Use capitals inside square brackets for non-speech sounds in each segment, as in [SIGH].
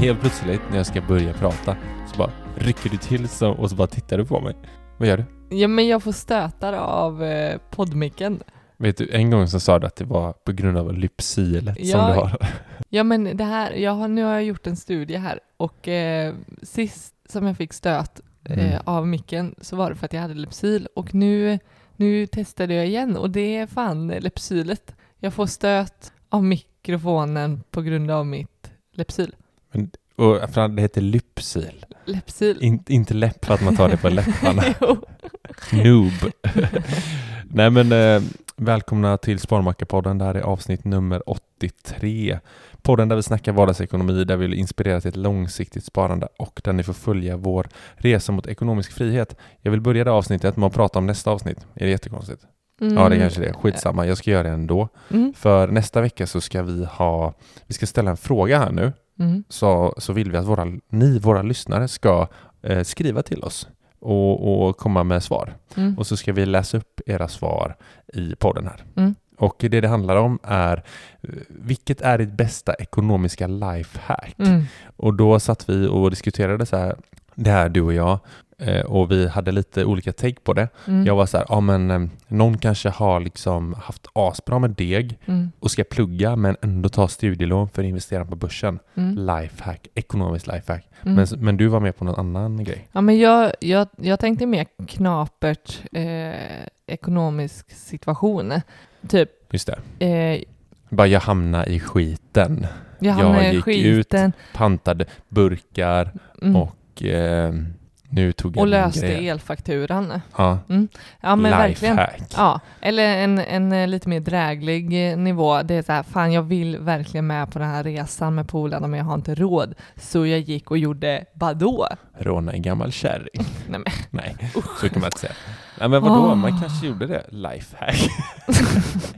helt plötsligt när jag ska börja prata så bara rycker du till så, och så bara tittar du på mig. Vad gör du? Ja, men jag får stötar av eh, poddmicken. Vet du, en gång så sa du att det var på grund av lypsilet som Ja. du har. [LAUGHS] Ja, men det här, jag har, nu har jag gjort en studie här och eh, sist som jag fick stöt eh, Mm. av micken så var det för att jag hade Lepsyl och nu, nu testade jag igen och det är fan Lepsylet. Jag får stöt av mikrofonen på grund av mitt Lepsyl. Och för det heter lypsil, Lepsyl. In, inte läpp för att man tar det på [LAUGHS] läpparna. Noob. [LAUGHS] Nej men eh, välkomna till Sparmakarpodden. Det här är avsnitt nummer 83. Podden där vi snackar vardagsekonomi, där vi vill inspirera till ett långsiktigt sparande och där ni får följa vår resa mot ekonomisk frihet. Jag vill börja det avsnittet med att prata om nästa avsnitt. Är det jättekonstigt? Ja, det kanske det är. Skitsamma, jag ska göra det ändå. Mm. För nästa vecka så ska vi ha, vi ska ställa en fråga här nu. Mm. Så, så vill vi att våra, ni, våra lyssnare, ska eh, skriva till oss och, och komma med svar. Mm. Och så ska vi läsa upp era svar i podden här. Mm. Och det det handlar om är eh, vilket är ditt bästa ekonomiska lifehack? Mm. Och då satt vi och diskuterade så här, det här du och jag och vi hade lite olika take på det. Mm. Jag var så här, ja men eh, någon kanske har liksom haft asbra med deg Mm. och ska plugga men ändå ta studielån för att investera på börsen. Mm. Lifehack, ekonomiskt lifehack. Mm. Men, men du var med på någon annan grej. Ja, men jag, jag, jag tänkte mer knapert eh, ekonomisk situation. Typ, Just det. eh, Bara jag hamnade i skiten. jag Jag gick skiten Pantade burkar mm, och eh, nu tog jag och löste grej. elfakturan. Ja, Ja, men verkligen. Ja, eller en, en eh, lite mer dräglig eh, nivå. Det är så här, fan jag vill verkligen med på den här resan med polarna men jag har inte råd. Så jag gick och gjorde vadå? Råna en gammal kärring. [LAUGHS] Nej, men, Nej, så kan man inte säga. Nej men vadå, Åh. man kanske gjorde det. Lifehack.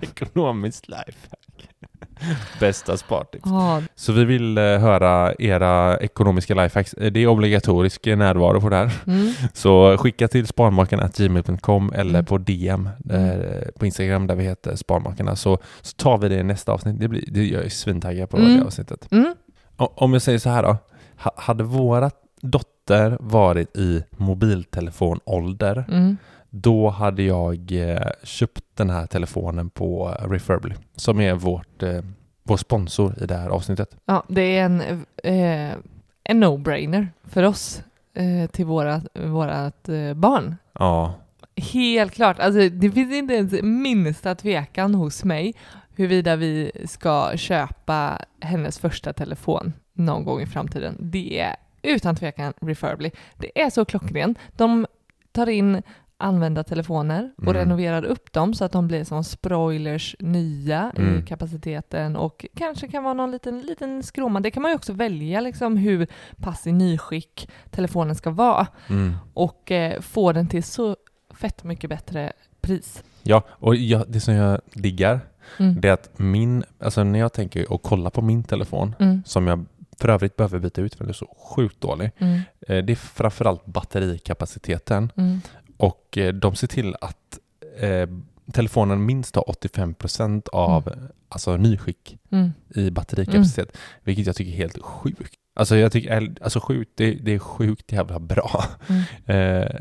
[LAUGHS] Ekonomiskt lifehack. [LAUGHS] Bästa spartips. ja, Så vi vill eh, höra era ekonomiska lifehacks. Eh, Det är obligatorisk närvaro på det här. mm, [LAUGHS] Så skicka till sparmakarna.gmail.com eller Mm. på DM eh, på Instagram där vi heter Sparmakarna så, så tar vi det i nästa avsnitt. Det, blir, det jag är svintaggad på Mm. det avsnittet. mm, Om jag säger så här då. Ha, hade våra dotter varit i mobiltelefonålder mm, då hade jag eh, köpt den här telefonen på Refurbly som är vårt, eh, vår sponsor i det här avsnittet. ja, det är en, eh, en no-brainer för oss eh, till vårat eh, barn. Ja, Helt klart. Alltså, det finns inte ens minsta tvekan hos mig huruvida vi ska köpa hennes första telefon någon gång i framtiden. Det är utan tvekan Refurbly. Det är så klockren. De tar in använda telefoner och Mm. renoverar upp dem så att de blir som sproilers nya Mm. i kapaciteten och kanske kan vara någon liten, liten skroma. Det kan man ju också välja liksom hur pass i nyskick telefonen ska vara mm. och eh, få den till så fett mycket bättre pris. ja och jag, det som jag diggar Mm. det är att min, alltså när jag tänker och kollar på min telefon Mm. som jag för övrigt behöver byta ut för den är så sjukt dålig. Mm. Eh, det är framförallt batterikapaciteten Mm. Och eh, de ser till att eh, telefonen minst har 85% av alltså, nyskick Mm. i batterikapacitet, vilket jag tycker är helt sjukt. Alltså jag tycker, är- alltså sjukt, det, det är sjukt jävla bra. Mm. [LAUGHS] Eh,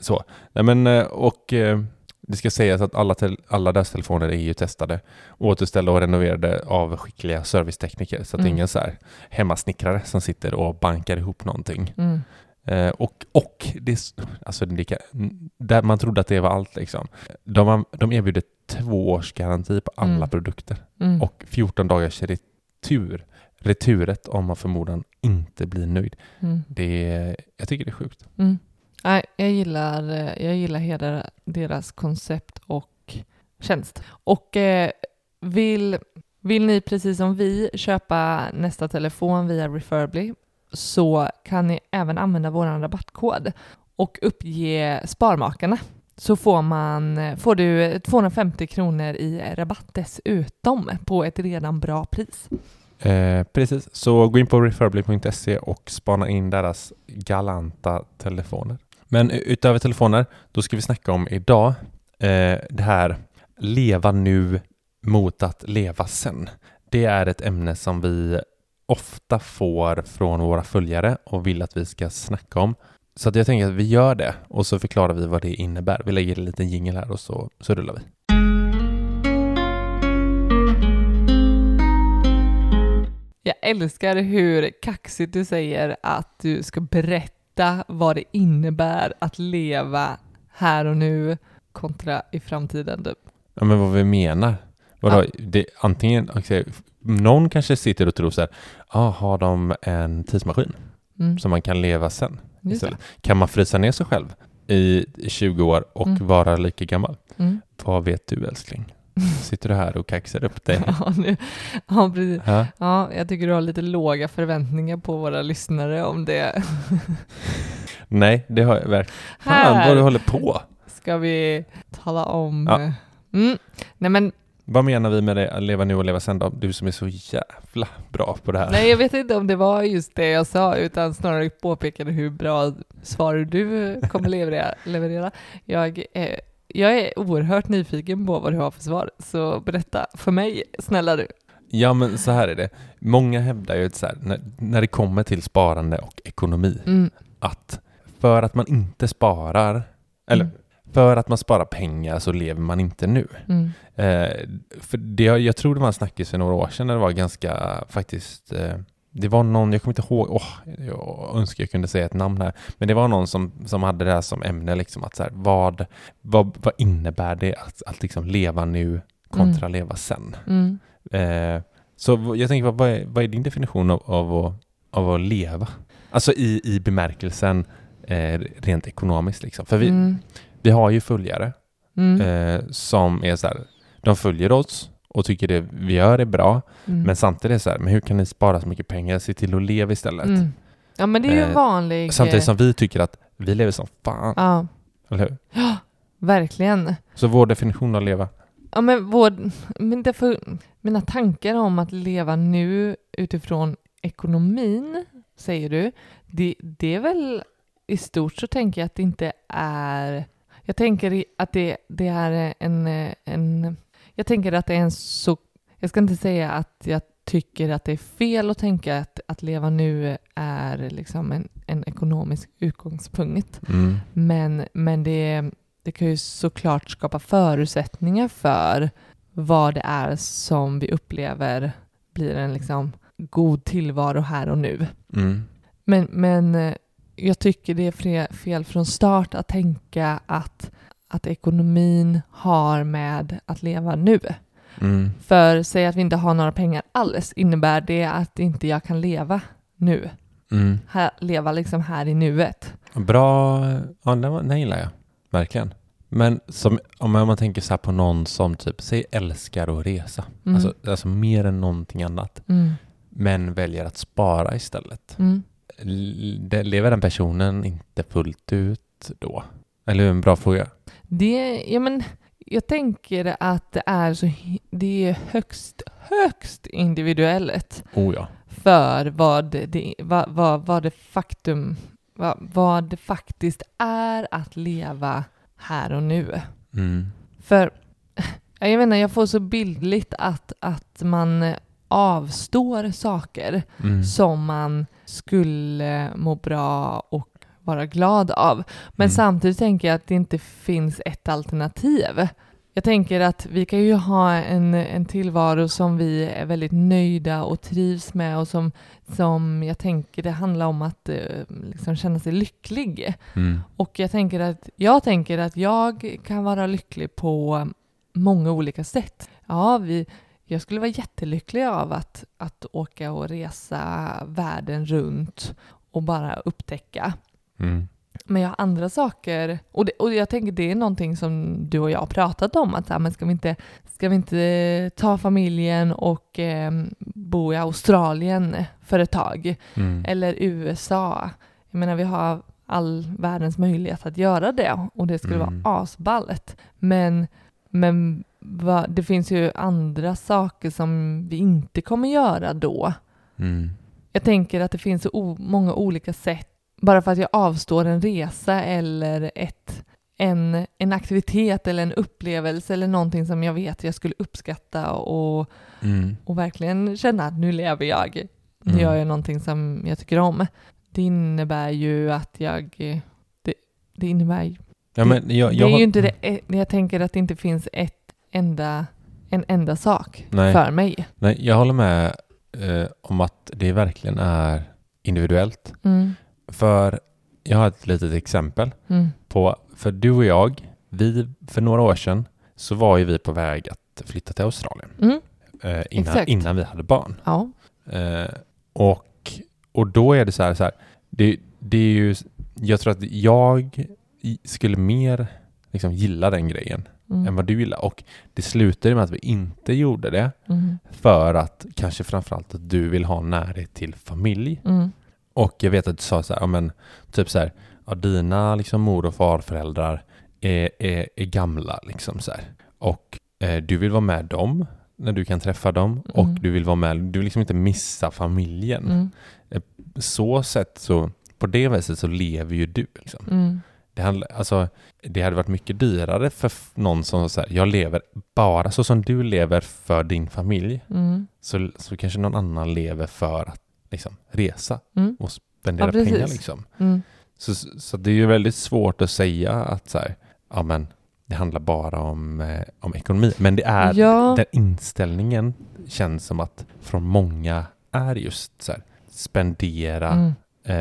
så, nej men eh, och eh, det ska sägas att alla, tel- alla deras telefoner är ju testade, återställda och renoverade av skickliga servicetekniker, så att det är Mm. ingen så här hemmasnickrare som sitter och bankar ihop någonting. Eh, och, och det, alltså det kan, där man trodde att det var allt liksom. De, de erbjuder två års garanti på alla Mm. produkter Mm. och 14 dagars retur. Returet om man förmodan inte blir nöjd. Mm. Det jag tycker det är sjukt. Mm. Nej, jag gillar, eh, jag gillar hela deras koncept och tjänst. Och eh, vill, vill ni precis som vi köpa nästa telefon via Refurbly så kan ni även använda vår rabattkod och uppge Sparmakarna så får, man, får du 250 kronor i rabatt dessutom på ett redan bra pris. Eh, precis, så gå in på referably.se och spana in deras galanta telefoner. Men utöver telefoner, då ska vi snacka om idag eh, det här leva nu mot att leva sen. det är ett ämne som vi ofta får från våra följare och vill att vi ska snacka om. Så att jag tänker att vi gör det och så förklarar vi vad det innebär. Vi lägger en liten jingel här och så, så rullar vi. Jag älskar hur kaxigt du säger att du ska berätta vad det innebär att leva här och nu kontra i framtiden. Typ. Ja, men vad vi menar. Vadå? Det, antingen, okej, någon kanske sitter och tror så här, ah, har de en tidsmaskin Mm. som man kan leva sen? Kan man frysa ner sig själv i 20 år och Mm. vara lika gammal? Mm. Vad vet du älskling? Sitter du här och kaxar upp dig? [LAUGHS] Ja, nu, ja, precis. Ja. Ja, jag tycker du har lite låga förväntningar på våra lyssnare om det. [LAUGHS] Nej, det har jag verkligen. Fan vad du håller på! ska vi tala om... Ja. Mm. Nej, men Vad menar vi med det, att leva nu och leva sen då? Du som är så jävla bra på det här. Nej, jag vet inte om det var just det jag sa, utan snarare påpekade hur bra svar du kommer leverera. leverera. Jag, är, jag är oerhört nyfiken på vad du har för svar, så berätta för mig, snälla du. Ja, men så här är det. Många hävdar ju att så här, när, när det kommer till sparande och ekonomi, Mm. att för att man inte sparar, eller Mm. För att man sparar pengar så lever man inte nu. Mm. Eh, för det, jag tror det var en snackis för några år sedan när det var ganska faktiskt eh, det var någon, jag kommer inte ihåg, åh, jag önskar jag kunde säga ett namn här, men det var någon som, som hade det här som ämne, liksom att så här, vad, vad, vad innebär det att, att liksom leva nu kontra leva sen? Mm. Eh, så jag tänker, vad- vad är, vad är din definition av, av, att, av att leva? Alltså i, i bemärkelsen eh, rent ekonomiskt liksom. För vi, Mm. Vi har ju följare Mm. eh, som är så här, de följer oss och tycker det vi gör är bra, Mm. men samtidigt är det så här, men hur kan ni spara så mycket pengar? Se till att leva istället. Mm. Ja, men det är ju en Eh, vanlig... Samtidigt som vi tycker att vi lever som fan, Ja, eller hur? verkligen. Så vår definition av leva, Ja, men vår, men därför, mina tankar om att leva nu utifrån ekonomin, säger du, det, det är väl i stort så tänker jag att det inte är... Jag tänker att det, det är en, en... Jag tänker att det är en så... Jag ska inte säga att jag tycker att det är fel att tänka att, att leva nu är liksom en, en ekonomisk utgångspunkt. mm. Men, men det, det kan ju såklart skapa förutsättningar för vad det är som vi upplever blir en liksom god tillvaro här och nu. Mm. Men, men jag tycker det är fel från start att tänka att, att ekonomin har med att leva nu. Mm. För säg att vi inte har några pengar alls, innebär det att inte jag kan leva nu? Mm. Här, leva liksom här i nuet? Bra, ja den gillar jag, verkligen. Men som, om man tänker så här på någon som typ, säg älskar att resa, Mm. alltså, alltså mer än någonting annat, Mm. men väljer att spara istället. Mm. Lever den personen inte fullt ut då? Eller hur? En bra fråga. Det, ja men, jag tänker att det är, så, det är högst, högst individuellt Oh ja. för vad det, vad, vad, vad det faktum, vad, vad det faktiskt är att leva här och nu. Mm. För ja, jag vet inte, jag får så bildligt att, att man avstår saker Mm. som man skulle må bra och vara glad av. Men Mm. samtidigt tänker jag att det inte finns ett alternativ. Jag tänker att vi kan ju ha en, en tillvaro som vi är väldigt nöjda och trivs med och som, som jag tänker det handlar om att eh, liksom känna sig lycklig. Mm. Och jag tänker att jag tänker att jag kan vara lycklig på många olika sätt. Ja, vi, jag skulle vara jättelycklig av att, att åka och resa världen runt och bara upptäcka. Mm. Men jag har andra saker, och, det, och jag tänker det är någonting som du och jag har pratat om, att så här, men ska, vi inte, ska vi inte ta familjen och eh, bo i Australien för ett tag? Mm. Eller USA. Jag menar, vi har all världens möjlighet att göra det och det skulle Mm. vara asballet. Men, men va, det finns ju andra saker som vi inte kommer göra då. Mm. Jag tänker att det finns så många olika sätt. Bara för att jag avstår en resa eller ett, en, en aktivitet eller en upplevelse eller någonting som jag vet jag skulle uppskatta och, Mm. och verkligen känna att nu lever jag. Nu Mm. gör jag någonting som jag tycker om. Det innebär ju att jag... Det, det innebär. Ja, men jag, det jag, är har- ju inte det, eh, jag tänker att det inte finns ett enda, en enda sak Nej. för mig. Nej, jag håller med eh, om att det verkligen är individuellt. Mm, För jag har ett litet exempel mm, på, för du och jag, vi, för några år sedan så var ju vi på väg att flytta till Australien mm, eh, innan, innan vi hade barn. ja. Eh, och, och då är det så här, så här det, det är ju, jag tror att jag skulle mer liksom gilla den grejen Mm, än vad du gillar. Och det slutade med att vi inte gjorde det mm, för att kanske framförallt att du vill ha närhet till familj. mm, Och jag vet att du sa så här, ja, men typ så här, ja, dina liksom mor och farföräldrar är, är, är gamla liksom så här. Och eh, du vill vara med dem när du kan träffa dem och Mm. du vill vara med, du vill liksom inte missa familjen. mm, Så sätt så, på det viset så lever ju du liksom. Det, handlar, alltså, det hade varit mycket dyrare för någon som säger jag lever bara så som du lever för din familj. mm, Så, så kanske någon annan lever för att liksom, resa mm, och spendera Ja, pengar. Liksom. mm. Så, så det är ju väldigt svårt att säga att så här, ja, men, det handlar bara om, eh, om ekonomi. Men det är, Ja. den inställningen känns som att från många är just så här, spendera Mm.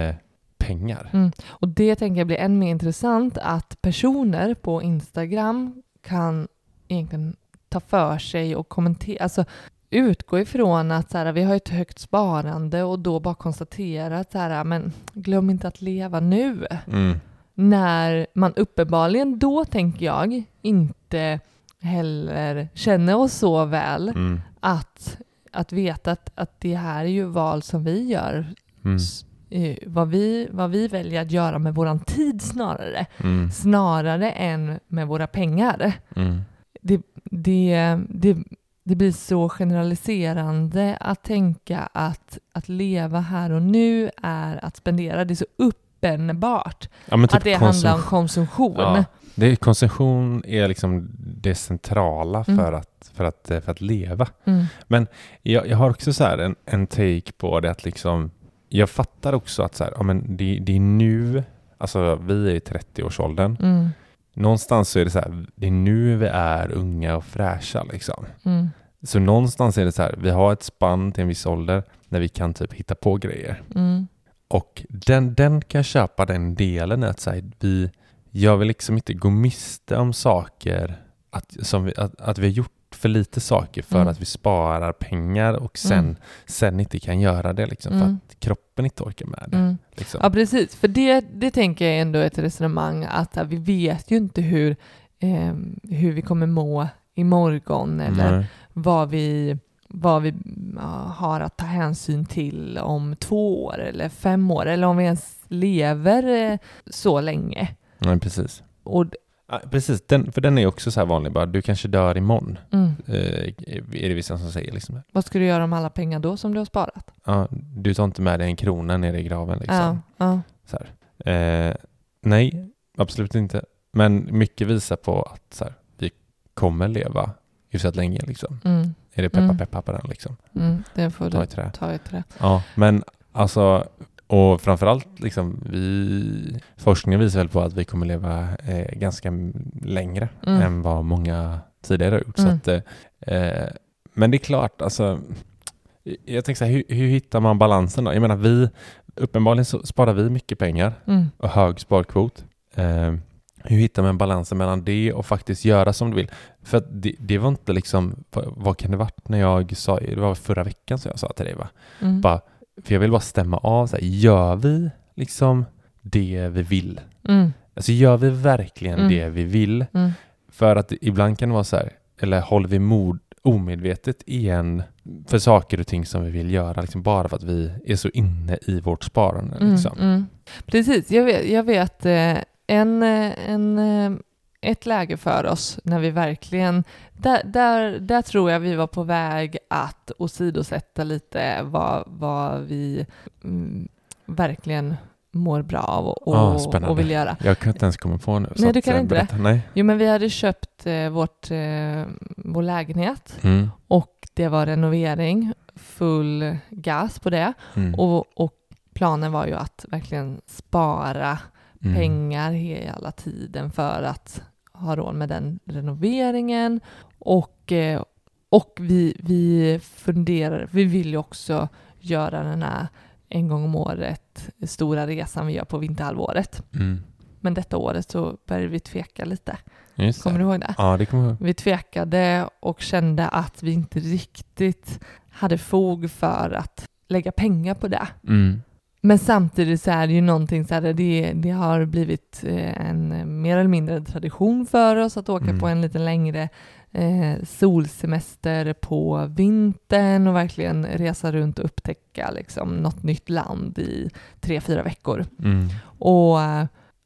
eh, pengar. Mm. Och det tänker jag blir än mer intressant att personer på Instagram kan egentligen ta för sig och kommentera, alltså utgå ifrån att så här, vi har ett högt sparande och då bara konstatera att så här, men glöm inte att leva nu. Mm. När man uppenbarligen då, tänker jag, inte heller känner oss så väl Mm. att, att veta att, att det här är ju val som vi gör Mm. Eh, vad, vi, vad vi väljer att göra med våran tid snarare, Mm. snarare än med våra pengar. Mm. Det, det, det, det blir så generaliserande att tänka att att leva här och nu är att spendera. Det är så uppenbart Ja, men typ att det handlar om konsum- konsumtion. Ja. Det är, konsumtion är liksom det centrala Mm. för, att, för, att, för att leva. Mm, Jag, jag har också så en, en take på det att liksom, jag fattar också att så här, ja, men det, det är nu, alltså vi är i 30-årsåldern, mm, någonstans så är det så här, det är nu vi är unga och fräscha liksom. mm, Så någonstans är det så här, vi har ett spann till en viss ålder när vi kan typ hitta på grejer. mm, Och den, den kan jag köpa den delen att så här, vi, jag vill liksom inte gå miste om saker, att, som vi, att, att vi har gjort för lite saker för Mm. att vi sparar pengar och sen, Mm. sen inte kan göra det liksom, för Mm. att kroppen inte orkar med det. mm. Liksom. Ja, precis. För det, det tänker jag är ändå ett resonemang att vi vet ju inte hur, eh, hur vi kommer må imorgon eller Nej. vad vi, vad vi har att ta hänsyn till om två år eller fem år eller om vi ens lever eh, så länge. Nej, precis. Och, Ja, precis, den, för den är också så här vanlig, bara, du kanske dör imorgon, mm, eh, är det vissa som säger. Liksom. vad ska du göra med alla pengar då som du har sparat? Ja, du tar inte med dig en krona ner i graven. Liksom. Ja, Så. Eh, nej, absolut inte. Men mycket visar på att så här, vi kommer leva hyfsat länge. Liksom. mm, Är det peppa Mm. peppa på den? Liksom? mm, det får Ta du i trä. ta i trä. Ja, men alltså, och framförallt liksom, vi, forskningen visar väl på att vi kommer leva eh, ganska längre Mm. än vad många tidigare har gjort. Så Mm. att, eh, eh, men det är klart, alltså, jag tänker så här, hur, hur hittar man balansen då? Jag menar, vi, uppenbarligen så sparar vi mycket pengar Mm, och hög sparkvot. Eh, hur hittar man balansen mellan det och faktiskt göra som du vill? För det, det var inte liksom, vad- vad kan det varit när jag sa, det var förra veckan som jag sa till dig va? mm, Bara, för jag vill bara stämma av, så här, gör vi liksom det vi vill? mm, Alltså gör vi verkligen Mm. det vi vill? mm, För att ibland kan det vara så här, eller håller vi mod omedvetet igen för saker och ting som vi vill göra, liksom bara för att vi är så inne i vårt sparande. mm, Liksom. mm. Precis, jag vet, jag vet eh, en, eh, en, eh, ett läge för oss när vi verkligen, där, där, där tror jag vi var på väg att åsidosätta lite vad, vad vi mm, verkligen mår bra av och, Ah, och, vill göra. Jag kan inte ens komma på nu. Nej, du kan eh, inte berätta. Nej. Jo, men vi hade köpt eh, vårt, eh, vår lägenhet Mm. och det var renovering, full gas på det. Mm. Och, och planen var ju att verkligen spara Mm. pengar hela tiden för att ha råd med den renoveringen. Och, eh, och vi, vi funderar, vi vill ju också göra den här en gång om året stora resan vi gör på vinterhalvåret. Mm. Men detta året så började vi tveka lite. Just Kommer det. du ihåg det? Ja, det kommer jag ihåg. Vi tvekade och kände att vi inte riktigt hade fog för att lägga pengar på det. Mm. Men samtidigt så är det ju någonting så här, det, det har blivit eh, en mer eller mindre tradition för oss att åka Mm. på en lite längre eh, solsemester på vintern och verkligen resa runt och upptäcka liksom, något nytt land i tre, fyra veckor. Mm. Och,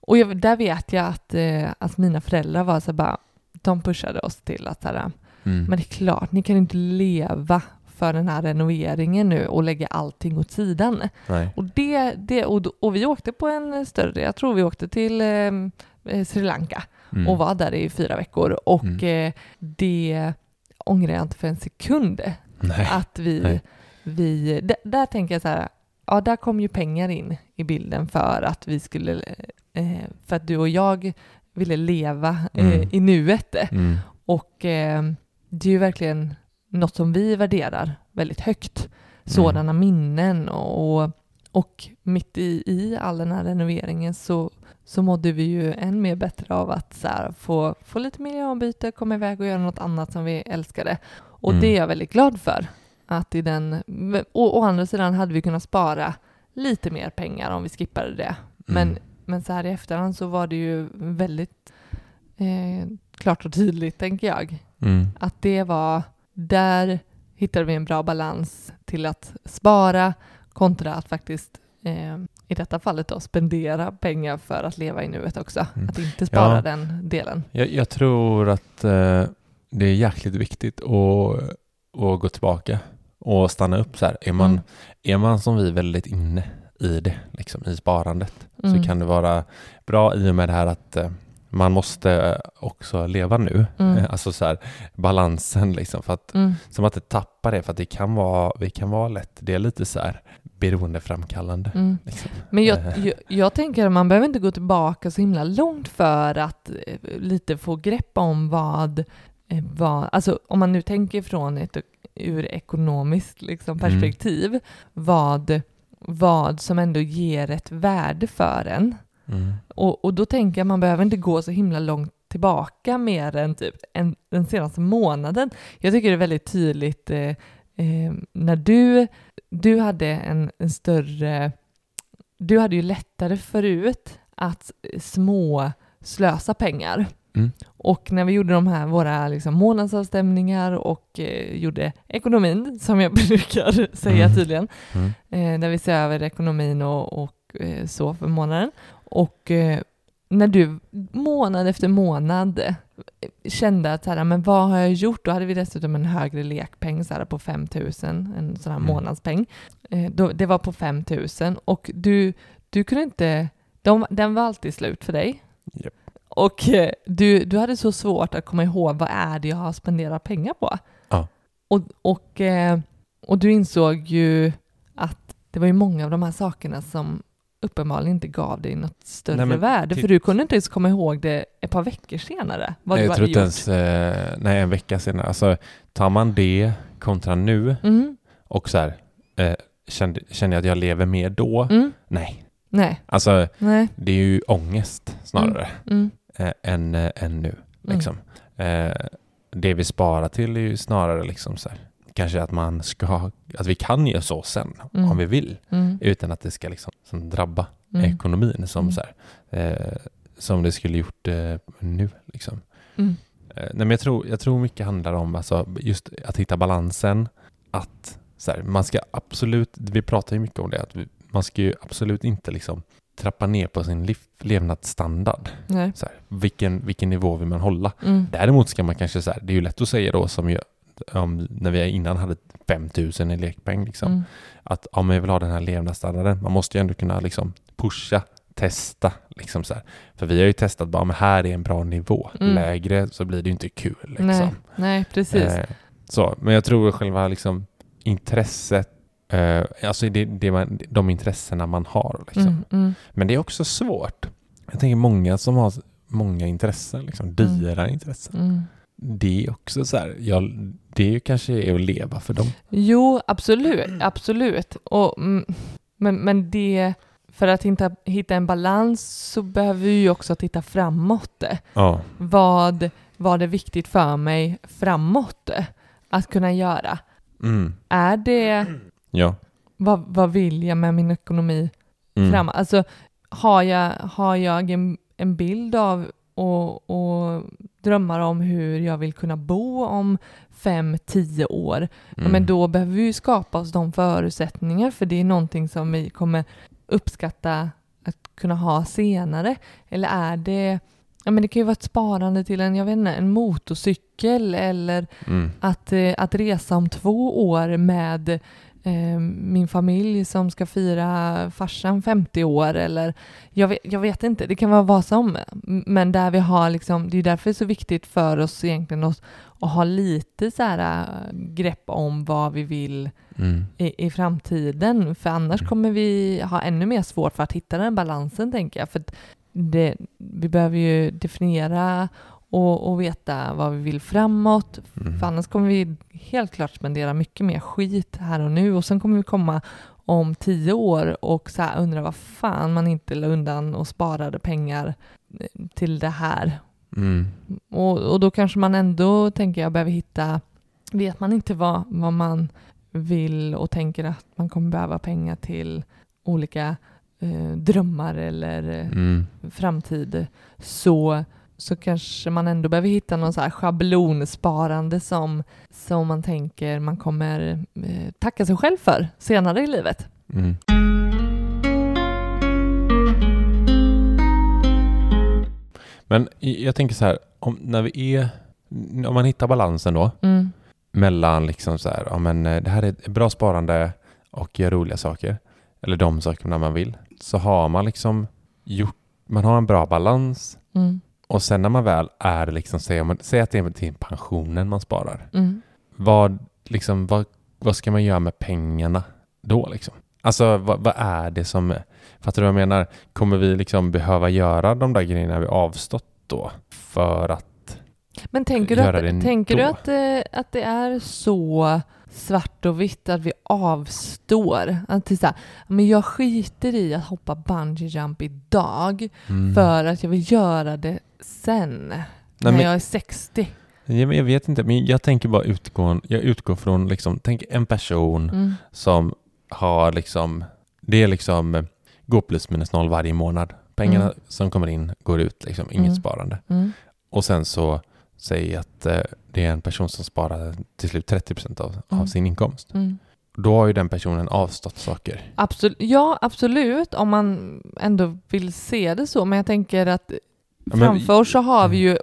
och jag, där vet jag att, eh, att mina föräldrar var så här bara, de pushade oss till att så här, Mm. men det är klart, ni kan inte leva för den här renoveringen nu och lägga allting åt sidan. Nej. Och, det, det, och, och vi åkte på en större, jag tror vi åkte till eh, eh, Sri Lanka Mm. och var där i fyra veckor. Och Mm. eh, det ångrar jag inte för en sekund. Nej. Att vi, Nej. vi där, där tänker jag så här, ja där kom ju pengar in i bilden för att vi skulle, eh, för att du och jag ville leva eh, Mm. i nuet. Mm. Och eh, det är ju verkligen något som vi värderar väldigt högt. Sådana minnen och, och mitt i, i all den här renoveringen så, så mådde vi ju än mer bättre av att så här, få, få lite miljöombyte, komma iväg och göra något annat som vi älskade. Och Mm. det är jag väldigt glad för. Att i den, och å andra sidan hade vi kunnat spara lite mer pengar om vi skippade det. Men, Mm. men så här i efterhand så var det ju väldigt eh, klart och tydligt, tänker jag, Mm. att det var, där hittade vi en bra balans till att spara kontra att faktiskt eh, i detta fallet då spendera pengar för att leva i nuet också. Mm. Att inte spara Ja. den delen. Jag, jag tror att eh, det är jäkligt viktigt att, att gå tillbaka och stanna upp så här. Är man, Mm. är man som vi väldigt inne i det, liksom i sparandet, Mm. så kan det vara bra i och med det här att eh, man måste också leva nu. Mm. Eh, Alltså så här, balansen liksom, för att, Mm. som att inte tappa det, för att det kan vara, det kan vara lätt, det är lite så här beroendeframkallande. Mm. Liksom. Men jag, Eh. jag, jag tänker att man behöver inte gå tillbaka så himla långt för att eh, lite få grepp om vad, vad alltså om man nu tänker från ett ur ekonomiskt liksom, Mm. perspektiv, vad, vad som ändå ger ett värde för en. Mm. Och, och då tänker jag man behöver inte gå så himla långt tillbaka mer än typ en, den senaste månaden. Jag tycker det är väldigt tydligt eh, eh, när du, du hade en, en större, du hade ju lättare förut att små slösa pengar. Mm. Och när vi gjorde de här våra liksom, månadsavstämningar och eh, gjorde ekonomin, som jag [LAUGHS] brukar säga Mm. tydligen, Mm. eh, där vi ser över ekonomin och, och eh, så för månaden. Och eh, när du månad efter månad eh, kände att så här, men vad har jag gjort? Då hade vi dessutom en högre lekpeng så här, på 5 000, en sån här Mm. månadspeng. Eh, då, det var på 5 000 och du, du kunde inte, de, den var alltid slut för dig. Japp. Och eh, du, du hade så svårt att komma ihåg vad är det jag har spenderat pengar på. Ja. Och, och, eh, och du insåg ju att det var ju många av de här sakerna som uppenbarligen inte gav dig något större Nej, men värde, för du kunde inte ens komma ihåg det ett par veckor senare. Vad Nej, jag tror inte ens, eh, nej en vecka senare. Alltså tar man det kontra nu Mm, och så här, eh, kände, känner jag att jag lever mer då? mm, Nej. nej, Alltså nej. det är ju ångest snarare Mm, eh, än, eh, än nu. mm, Liksom. Eh, det vi sparar till är ju snarare liksom så här, kanske att man ska, att vi kan göra så sen Mm. om vi vill mm, utan att det ska liksom som drabba mm, ekonomin som Mm. så här, eh, som det skulle gjort eh, nu liksom. mm, Eh, nej, men jag, tror, jag tror mycket handlar om alltså, just att hitta balansen. Att så här, man ska absolut, vi pratar ju mycket om det, att vi, man ska ju absolut inte liksom trappa ner på sin liv, levnadsstandard. nej. Så här, vilken, vilken nivå vill man hålla? Mm, Däremot ska man kanske så här, det är ju lätt att säga då som um, när vi innan hade 5000 i lekpeng liksom. mm, Att om jag vill ha den här levnadsstandarden, man måste ju ändå kunna liksom pusha, testa. Liksom så här. För vi har ju testat bara, men här är en bra nivå. Mm. Lägre så blir det inte kul. Liksom. Nej, nej, precis. Eh, så, men jag tror själva liksom, intresset, eh, alltså det, det man, de intressena man har. Liksom. Mm, mm, Men det är också svårt. Jag tänker många som har många intressen, liksom, dyra intressen. Det är också så här, ja, det är ju kanske är att leva för dem. Jo, absolut, absolut. Och, mm, men, men det, för att hitta, hitta en balans så behöver vi ju också titta framåt. Ja. Vad, vad är viktigt för mig framåt att kunna göra? Mm. Är det, Ja. vad, vad vill jag med min ekonomi Mm. framåt? Alltså, har jag, har jag en, en bild av och, och drömmar om hur jag vill kunna bo om fem, tio år, ja, Mm. men då behöver vi ju skapa oss de förutsättningar för det är någonting som vi kommer uppskatta att kunna ha senare. Eller är det, ja men det kan ju vara ett sparande till en, jag vet inte, en motorcykel eller Mm. att, eh, att resa om två år med min familj som ska fira farsan 50 år eller jag vet, jag vet inte, det kan vara vad som. Men där vi har liksom, det är därför det är så viktigt för oss egentligen att, att ha lite så här äh, grepp om vad vi vill Mm. i, i framtiden. För annars Mm. kommer vi ha ännu mer svårt för att hitta den balansen tänker jag. För det, vi behöver ju definiera och, och veta vad vi vill framåt. Mm. För annars kommer vi helt klart spendera mycket mer skit här och nu och sen kommer vi komma om tio år och så undra vad fan man inte la undan och sparade pengar eh, till det här. Mm. Och, och då kanske man ändå, tänker jag, behöver hitta, vet man inte vad, vad man vill och tänker att man kommer behöva pengar till olika eh, drömmar eller eh, Mm. framtid så, så kanske man ändå behöver hitta någon så här schablonsparande som, som man tänker man kommer eh, tacka sig själv för senare i livet. Mm. Men jag tänker så här, om, när vi är, om man hittar balansen då Mm. mellan liksom så här, ja men eh, det här är bra sparande och gör roliga saker, eller de sakerna man vill, så har man liksom gjort, man har en bra balans Mm. Och sen när man väl är liksom, säg, man- säg att det är till pensionen man sparar, Mm. vad, liksom, vad, vad ska man göra med pengarna då liksom? Alltså vad, vad är det som, fattar du vad jag menar? Kommer vi liksom behöva göra de där grejerna vi avstått då för att, Men tänker du, Göra det att, tänker du då? att, eh, att det är så svart och vitt att vi avstår? Att det så här, men jag skiter i att hoppa bungee jump idag mm. för att jag vill göra det sen, när men- jag är 60. jag, jag vet inte, men jag tänker bara utgå, jag utgår från liksom, tänk en person Mm. som har liksom, det är liksom gå plus minus noll varje månad. Pengarna Mm. som kommer in går ut, liksom, inget Mm. sparande. Mm. Och sen så säg att eh, det är en person som sparar till slut 30% av, av Mm. sin inkomst. Mm. Då har ju den personen avstått saker. Absolut, ja, absolut, om man ändå vill se det så. Men jag tänker att framför oss så har vi ju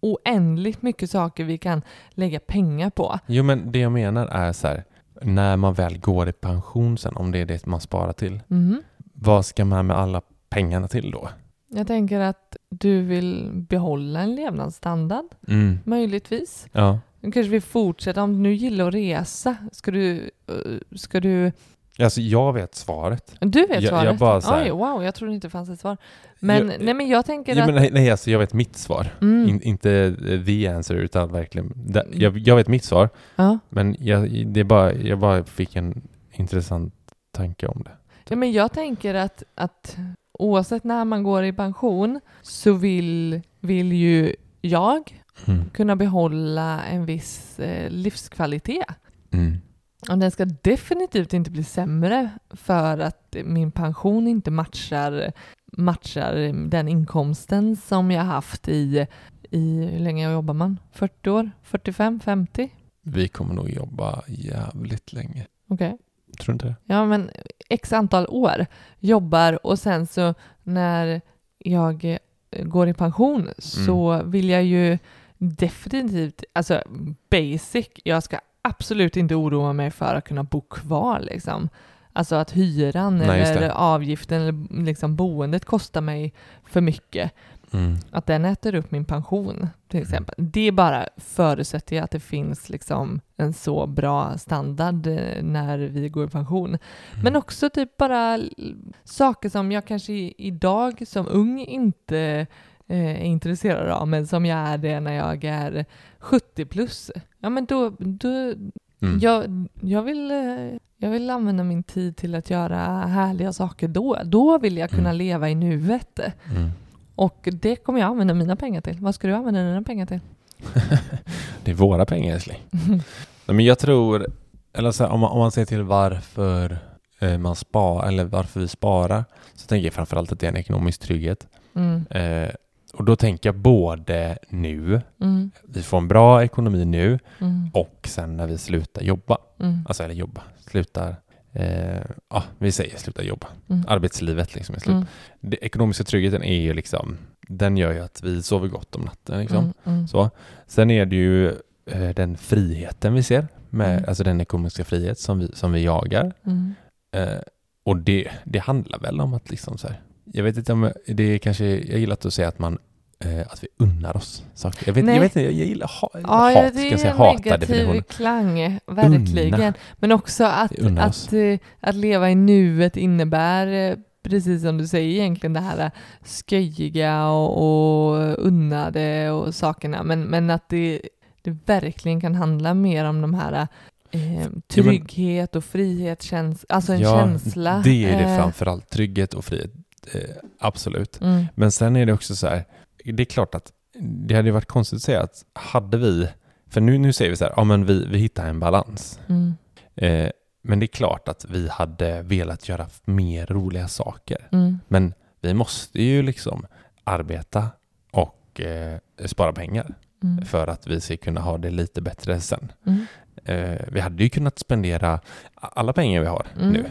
oändligt mycket saker vi kan lägga pengar på. Jo men det jag menar är så här, när man väl går i pension sen, om det är det man sparar till, Mhm. vad ska man med alla pengarna till då? Jag tänker att du vill behålla en levnadsstandard, Mm. möjligtvis. Ja. Du kanske vill fortsätta, om du nu gillar att resa, ska du... eh, Ska du, Alltså jag vet svaret. du vet Jag- svaret? jag bara så här- Oj, wow, jag trodde inte det fanns ett svar. Men, Jag- nej, men jag tänker Ja, att... men nej, alltså jag vet mitt svar. Mm, In, inte the answer, utan verkligen. Det, jag, jag vet mitt svar, ja. men jag, det är bara, jag bara fick en intressant tanke om det. Ja, men jag tänker att, att oavsett när man går i pension så vill, vill ju jag Mm. kunna behålla en viss eh, livskvalitet. Mm. Och den ska definitivt inte bli sämre för att min pension inte matchar, matchar den inkomsten som jag haft i, i hur länge jobbar man? 40 år? 45? 50? Vi kommer nog jobba jävligt länge. Okej. Tror du inte det? Ja, men x antal år jobbar och sen så när jag eh, går i pension så vill jag ju definitivt, alltså basic, jag ska absolut inte oroa mig för att kunna bo kvar liksom. alltså att hyran Nej, eller avgiften eller liksom boendet kostar mig för mycket. Mm. Att den äter upp min pension till Mm. exempel. Det bara förutsätter jag att det finns liksom en så bra standard eh, när vi går i pension. Mm. Men också typ bara saker som jag kanske idag som ung inte eh, är intresserad av, men som jag är det när jag är 70 plus. Ja, men då, då Mm. jag, jag, vill, eh, jag vill använda min tid till att göra härliga saker då. Då vill jag kunna Mm. leva i nuet. Mm. Och det kommer jag använda mina pengar till. Vad ska du använda dina pengar till? [LAUGHS] det är våra pengar älskling. Nej, men jag tror, eller så här, om, man, om man ser till varför eh, man sparar, eller varför vi sparar, så tänker jag framförallt att det är en ekonomisk trygghet. Mm, Eh, och då tänker jag både nu, mm, vi får en bra ekonomi nu, mm, och sen när vi slutar jobba. mm, Alltså, eller jobba, slutar, eh, ja, vi säger sluta jobba. mm, Arbetslivet liksom är slut. mm, Den ekonomiska tryggheten är ju liksom, den gör ju att vi sover gott om natten liksom. mm, mm, Så. Sen är det ju eh, den friheten vi ser, med, Mm. alltså den ekonomiska frihet som vi, som vi jagar. mm, Eh, och det, det handlar väl om att liksom så här, jag vet inte om det är kanske, jag gillar att säga att man att vi unnar oss saker. Jag vet, Nej. jag vet inte, jag gillar ha, Ja, hat, ska det jag säga, negativ definitionen. klang, verkligen. Unna. Men också att, att, eh, att leva i nuet innebär, eh, precis som du säger egentligen, det här eh, sköjiga och, och unnade och sakerna. Men, men att det, det verkligen kan handla mer om de här eh, trygghet och frihet, käns alltså en Ja, känsla. Det är det eh, framförallt, trygghet och frihet. Eh, absolut. Mm, Men sen är det också så här, det är klart att det hade varit konstigt att säga att hade vi, för nu, nu säger vi så här, ja men vi, vi hittar en balans. mm, Eh, men det är klart att vi hade velat göra mer roliga saker. mm, Men vi måste ju liksom arbeta och eh, spara pengar mm, för att vi ska kunna ha det lite bättre sen. mm, Eh, vi hade ju kunnat spendera alla pengar vi har Mm. nu,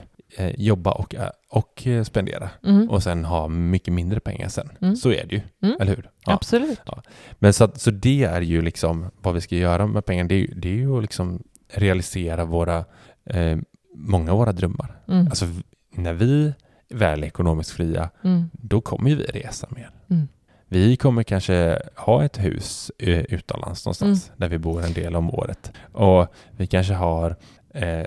jobba och, eh, och eh, spendera mm, och sen ha mycket mindre pengar sen. Mm. Så är det ju, Mm. eller hur? Ja. Absolut. Men så, så det är ju liksom vad vi ska göra med pengar. Det det är ju att liksom realisera våra, eh, många av våra drömmar. Mm, Alltså när vi väl är ekonomiskt fria, mm, då kommer ju vi resa mer. Mm. Vi kommer kanske ha ett hus eh, utomlands någonstans där vi bor en del om året. Och vi kanske har eh,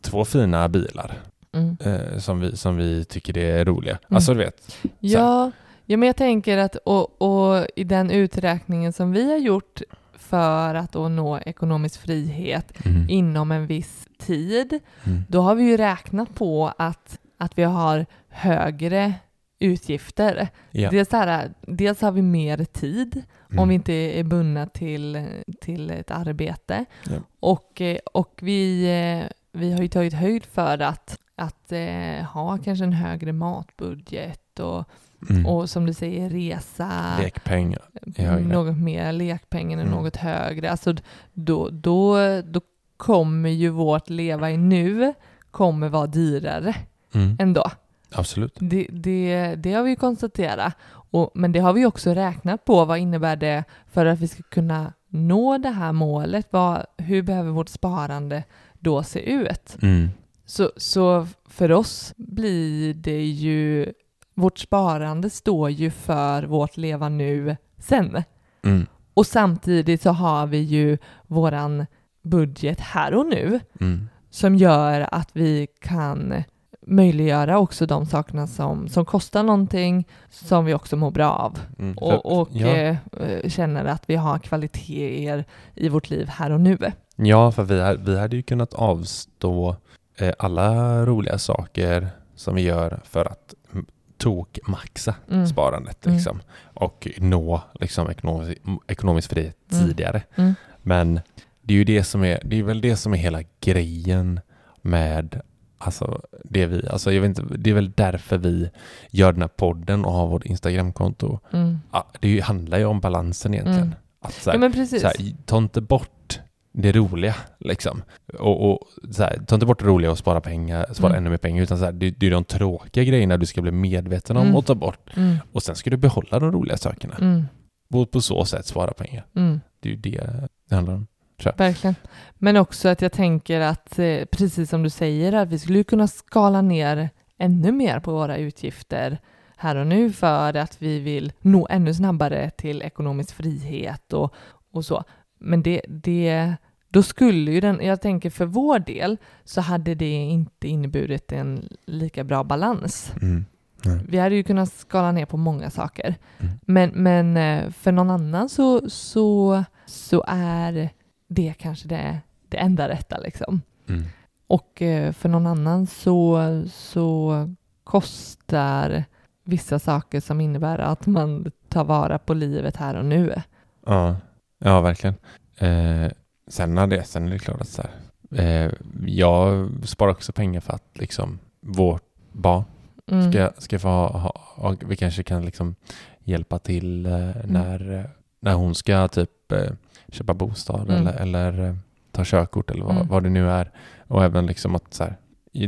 två fina bilar mm. eh, som, vi, som vi tycker det är roliga. Mm. Alltså du vet, Ja, ja, men jag tänker att och, och i den uträkningen som vi har gjort för att nå ekonomisk frihet mm. inom en viss tid, Mm. då har vi ju räknat på att, att vi har högre utgifter. Ja. Dels, här, dels har vi mer tid Mm. om vi inte är bundna till, till ett arbete. Ja. Och, eh, och vi, eh, vi har ju tagit höjd för att, att eh, ha kanske en högre matbudget och, Mm. och som du säger resa, Lekpengar. mm, något mer, lekpengen är Mm. något högre. Alltså då, då, då kommer ju vårt leva i nu kommer vara dyrare Mm. ändå. Absolut. Det, det, det har vi ju konstaterat. Och, men det har vi också räknat på. Vad innebär det för att vi ska kunna nå det här målet? Vad, hur behöver vårt sparande då se ut? Mm. Så, så för oss blir det ju... Vårt sparande står ju för vårt leva nu sen. Mm. Och samtidigt så har vi ju våran budget här och nu Mm. som gör att vi kan möjliggöra också de sakerna som, som kostar någonting som vi också mår bra av Mm. Och, och ja. eh, eh, känner att vi har kvaliteter i vårt liv här och nu. Ja, för vi, vi hade ju kunnat avstå alla roliga saker som vi gör för att mm, tokmaxa Mm. sparandet Mm. liksom, och nå liksom, ekonomisk, ekonomisk frihet Mm. tidigare. Mm. Men det är ju det som är, det är väl det som är hela grejen med Alltså, det, vi, alltså jag vet inte, det är väl därför vi gör den här podden och har vårt Instagramkonto. Mm. Ja, det handlar ju om balansen egentligen. Mm. Att så här, Ja så här, ta inte bort det roliga liksom. Och, och här, ta inte bort det roliga och spara pengar, spara Mm. ännu mer pengar, utan så här, det, det är de tråkiga grejerna du ska bli medveten om Mm. och ta bort. Mm. Och sen ska du behålla de roliga sakerna. Mm. Och på så sätt spara pengar. Mm. Det är ju det det handlar om. Verkligen. Men också att jag tänker att, eh, precis som du säger, att vi skulle kunna skala ner ännu mer på våra utgifter här och nu för att vi vill nå ännu snabbare till ekonomisk frihet och, och så. Men det, det, då skulle ju den, jag tänker för vår del, så hade det inte inneburit en lika bra balans. Mm. Vi hade ju kunnat skala ner på många saker. Mm. Men, men eh, för någon annan så, så, så är det kanske det, det enda rätta liksom. Mm. Och eh, för någon annan så, så kostar vissa saker som innebär att man tar vara på livet här och nu. Ja, ja verkligen. Eh, sen, det, sen är det klart att så här, eh, jag sparar också pengar för att liksom vårt barn Mm. ska, ska få ha, ha, ha, vi kanske kan liksom hjälpa till Mm. eh, när, när hon ska typ eh, köpa bostad Mm. eller, eller eh, ta körkort eller vad, Mm. vad det nu är. Och även liksom att så här,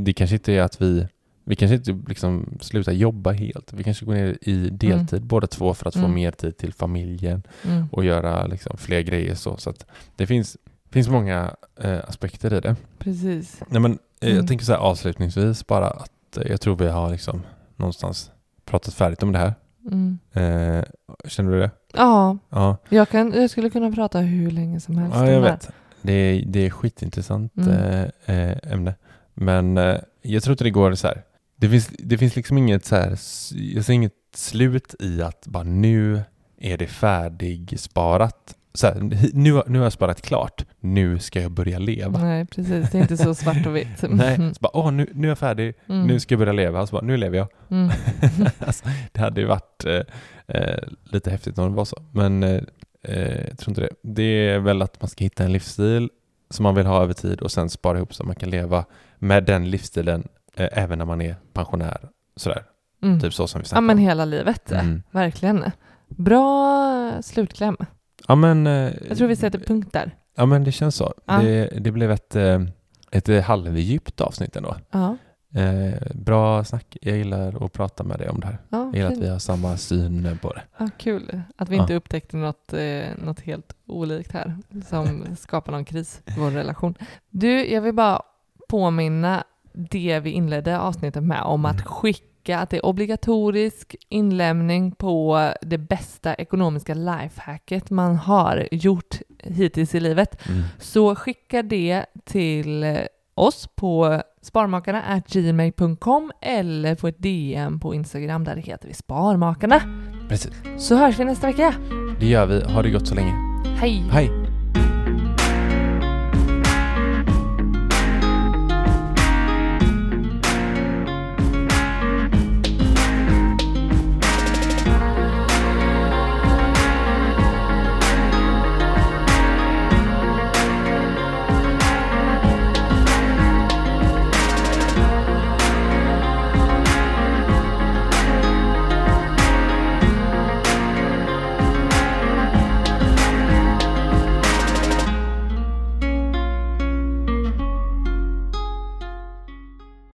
det kanske inte är att vi vi kanske inte liksom slutar jobba helt. Vi kanske går ner i deltid båda två för att få Mm. mer tid till familjen Mm. och göra liksom fler grejer så. så att det finns, finns många eh, aspekter i det. Precis. Nej, men, eh, Mm. Jag tänker så här avslutningsvis bara att eh, jag tror vi har liksom någonstans pratat färdigt om det här. Mm. Eh, känner du det? Ja, Ja, jag, kan, jag skulle kunna prata hur länge som helst ja jag det här. vet. Det är, det är skitintressant Mm. eh, eh, ämne. Men eh, jag tror inte det går så här. Det finns, det finns liksom inget så här, jag ser inget slut i att bara nu är det färdigsparat. Så här, nu, nu har jag sparat klart. Nu ska jag börja leva. Nej, precis. Det är inte så svart och vitt. [LAUGHS] Nej, så bara, åh, nu, nu är jag färdig. Mm. Nu ska jag börja leva. Så bara, nu lever jag. Mm. [LAUGHS] alltså, det hade ju varit eh, eh, lite häftigt om det var så. Men eh, eh, jag tror inte det. Det är väl att man ska hitta en livsstil som man vill ha över tid och sen spara ihop så att man kan leva med den livsstilen även när man är pensionär. Sådär, Mm. typ så som vi Ja, snackade men om. hela livet. Mm. Verkligen. Bra slutkläm. Ja, men, eh, Jag tror vi sätter punkt där. Ja, men det känns så. Ja. Det, det blev ett, eh, ett eh, halvdjupt avsnitt ändå. Ja, Eh, bra snack. Jag gillar att prata med dig om det här. ja, Jag gillar att vi har samma syn på det. ja kul att vi Ja. inte upptäckte något, eh, något helt olikt här som skapar någon kris i vår relation. Du, jag vill bara påminna det vi inledde avsnittet med om att skicka att det är obligatorisk inlämning på det bästa ekonomiska lifehacket man har gjort hittills i livet. Mm. Så skicka det till oss på sparmakarna gmail.com eller på ett DM på Instagram där det heter vi Sparmakarna. Precis. Så hörs vi nästa vecka. Det gör vi. Ha det gott så länge. Hej! Hej!